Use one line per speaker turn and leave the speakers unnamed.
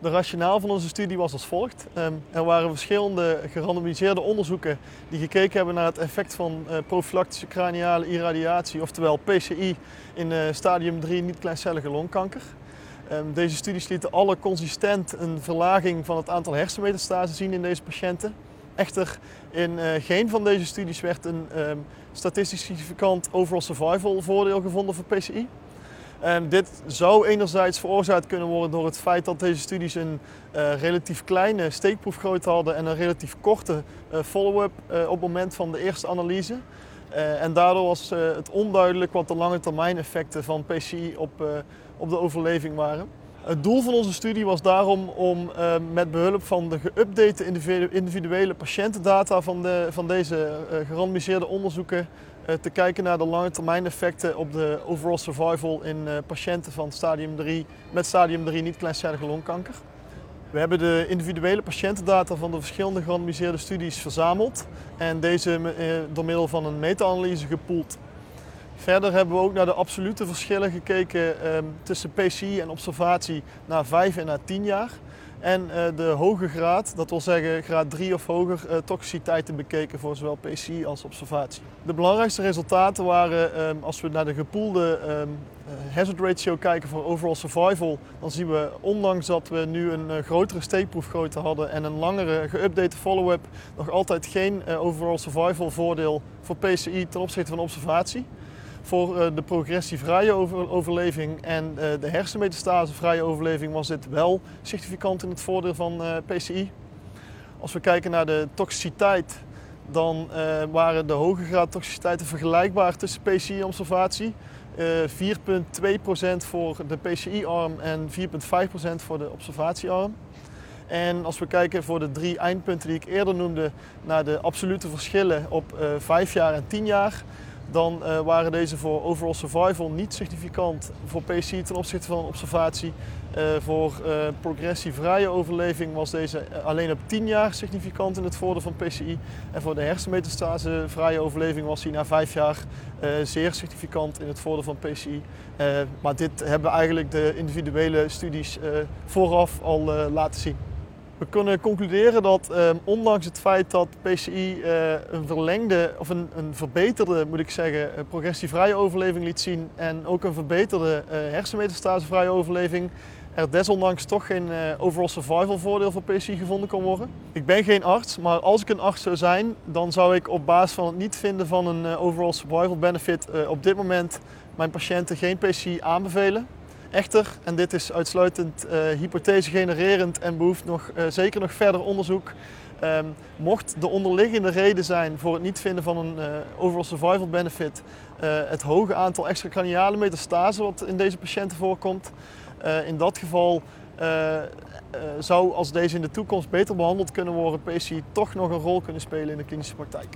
De rationaal van onze studie was als volgt. Ehm, er waren verschillende gerandomiseerde onderzoeken die gekeken hebben naar het effect van uh, profilactische craniale irradiatie, oftewel PCI, in uh, stadium 3 niet-kleincellige longkanker. Ehm, deze studies lieten alle consistent een verlaging van het aantal hersenmetastasen zien in deze patiënten. Echter, in uh, geen van deze studies werd een um, statistisch significant overall survival voordeel gevonden voor PCI. Dit zou enerzijds veroorzaakt kunnen worden door het feit dat deze studies een uh, relatief kleine steekproefgrootte hadden en een relatief korte uh, follow-up uh, op het moment van de eerste analyse. en daardoor was het onduidelijk wat de lange termijn effecten van PCI op, op de overleving waren. Het doel van onze studie was daarom om met behulp van de geüpdate individuele patiëntendata van, de, van deze gerandomiseerde onderzoeken te kijken naar de lange termijn effecten op de overall survival in patiënten van stadium 3 met stadium 3 niet-kleincellige longkanker. We hebben de individuele patiëntendata van de verschillende gerandomiseerde studies verzameld en deze door middel van een meta-analyse gepoeld. Verder hebben we ook naar de absolute verschillen gekeken eh, tussen PCI en observatie na 5 en na 10 jaar. En uh, de hoge graad, dat wil zeggen graad 3 of hoger, uh, toxiciteiten bekeken voor zowel PCI als observatie. De belangrijkste resultaten waren, um, als we naar de gepoelde um, hazard ratio kijken voor overall survival, dan zien we, ondanks dat we nu een grotere steekproefgrootte hadden en een langere geüpdate follow-up, nog altijd geen overall survival voordeel voor PCI ten opzichte van observatie voor eh, de progressievrije overleving en eh, de hersenmetastasevrije overleving was dit wel significant in het voordeel van eh, PCI. Als we kijken naar de toxiciteit, dan waren de hoge graad toxiciteiten vergelijkbaar tussen PCI en observatie. 4,2% voor de PCI-arm en 4,5% voor de observatiearm. En als we kijken voor de drie eindpunten die ik eerder noemde naar de absolute verschillen op 5 jaar en 10 jaar, dan uh, waren deze voor overall survival niet significant voor PCI ten opzichte van observatie. Uh, voor uh, progressievrije overleving was deze alleen op 10 jaar significant in het voordeel van PCI. En voor de hersenmetastase vrije overleving was hij na 5 jaar zeer significant in het voordeel van PCI. maar dit hebben eigenlijk de individuele studies vooraf al laten zien. We kunnen concluderen dat eh, ondanks het feit dat PCI eh, een verlengde of een, een, verbeterde, moet ik zeggen, eh, progressievrije overleving liet zien en ook een verbeterde uh, hersenmetastasevrije overleving, er desondanks toch geen overall survival voordeel voor PCI gevonden kon worden. Ik ben geen arts, maar als ik een arts zou zijn, dan zou ik op basis van het niet vinden van een overall survival benefit op dit moment mijn patiënten geen PCI aanbevelen. Echter, en dit is uitsluitend uh, hypothese genererend en behoeft nog, uh, zeker nog verder onderzoek, um, mocht de onderliggende reden zijn voor het niet vinden van een uh, overall survival benefit het hoge aantal extracraniale metastasen wat in deze patiënten voorkomt, in dat geval zou als deze in de toekomst beter behandeld kunnen worden, PCI toch nog een rol kunnen spelen in de klinische praktijk.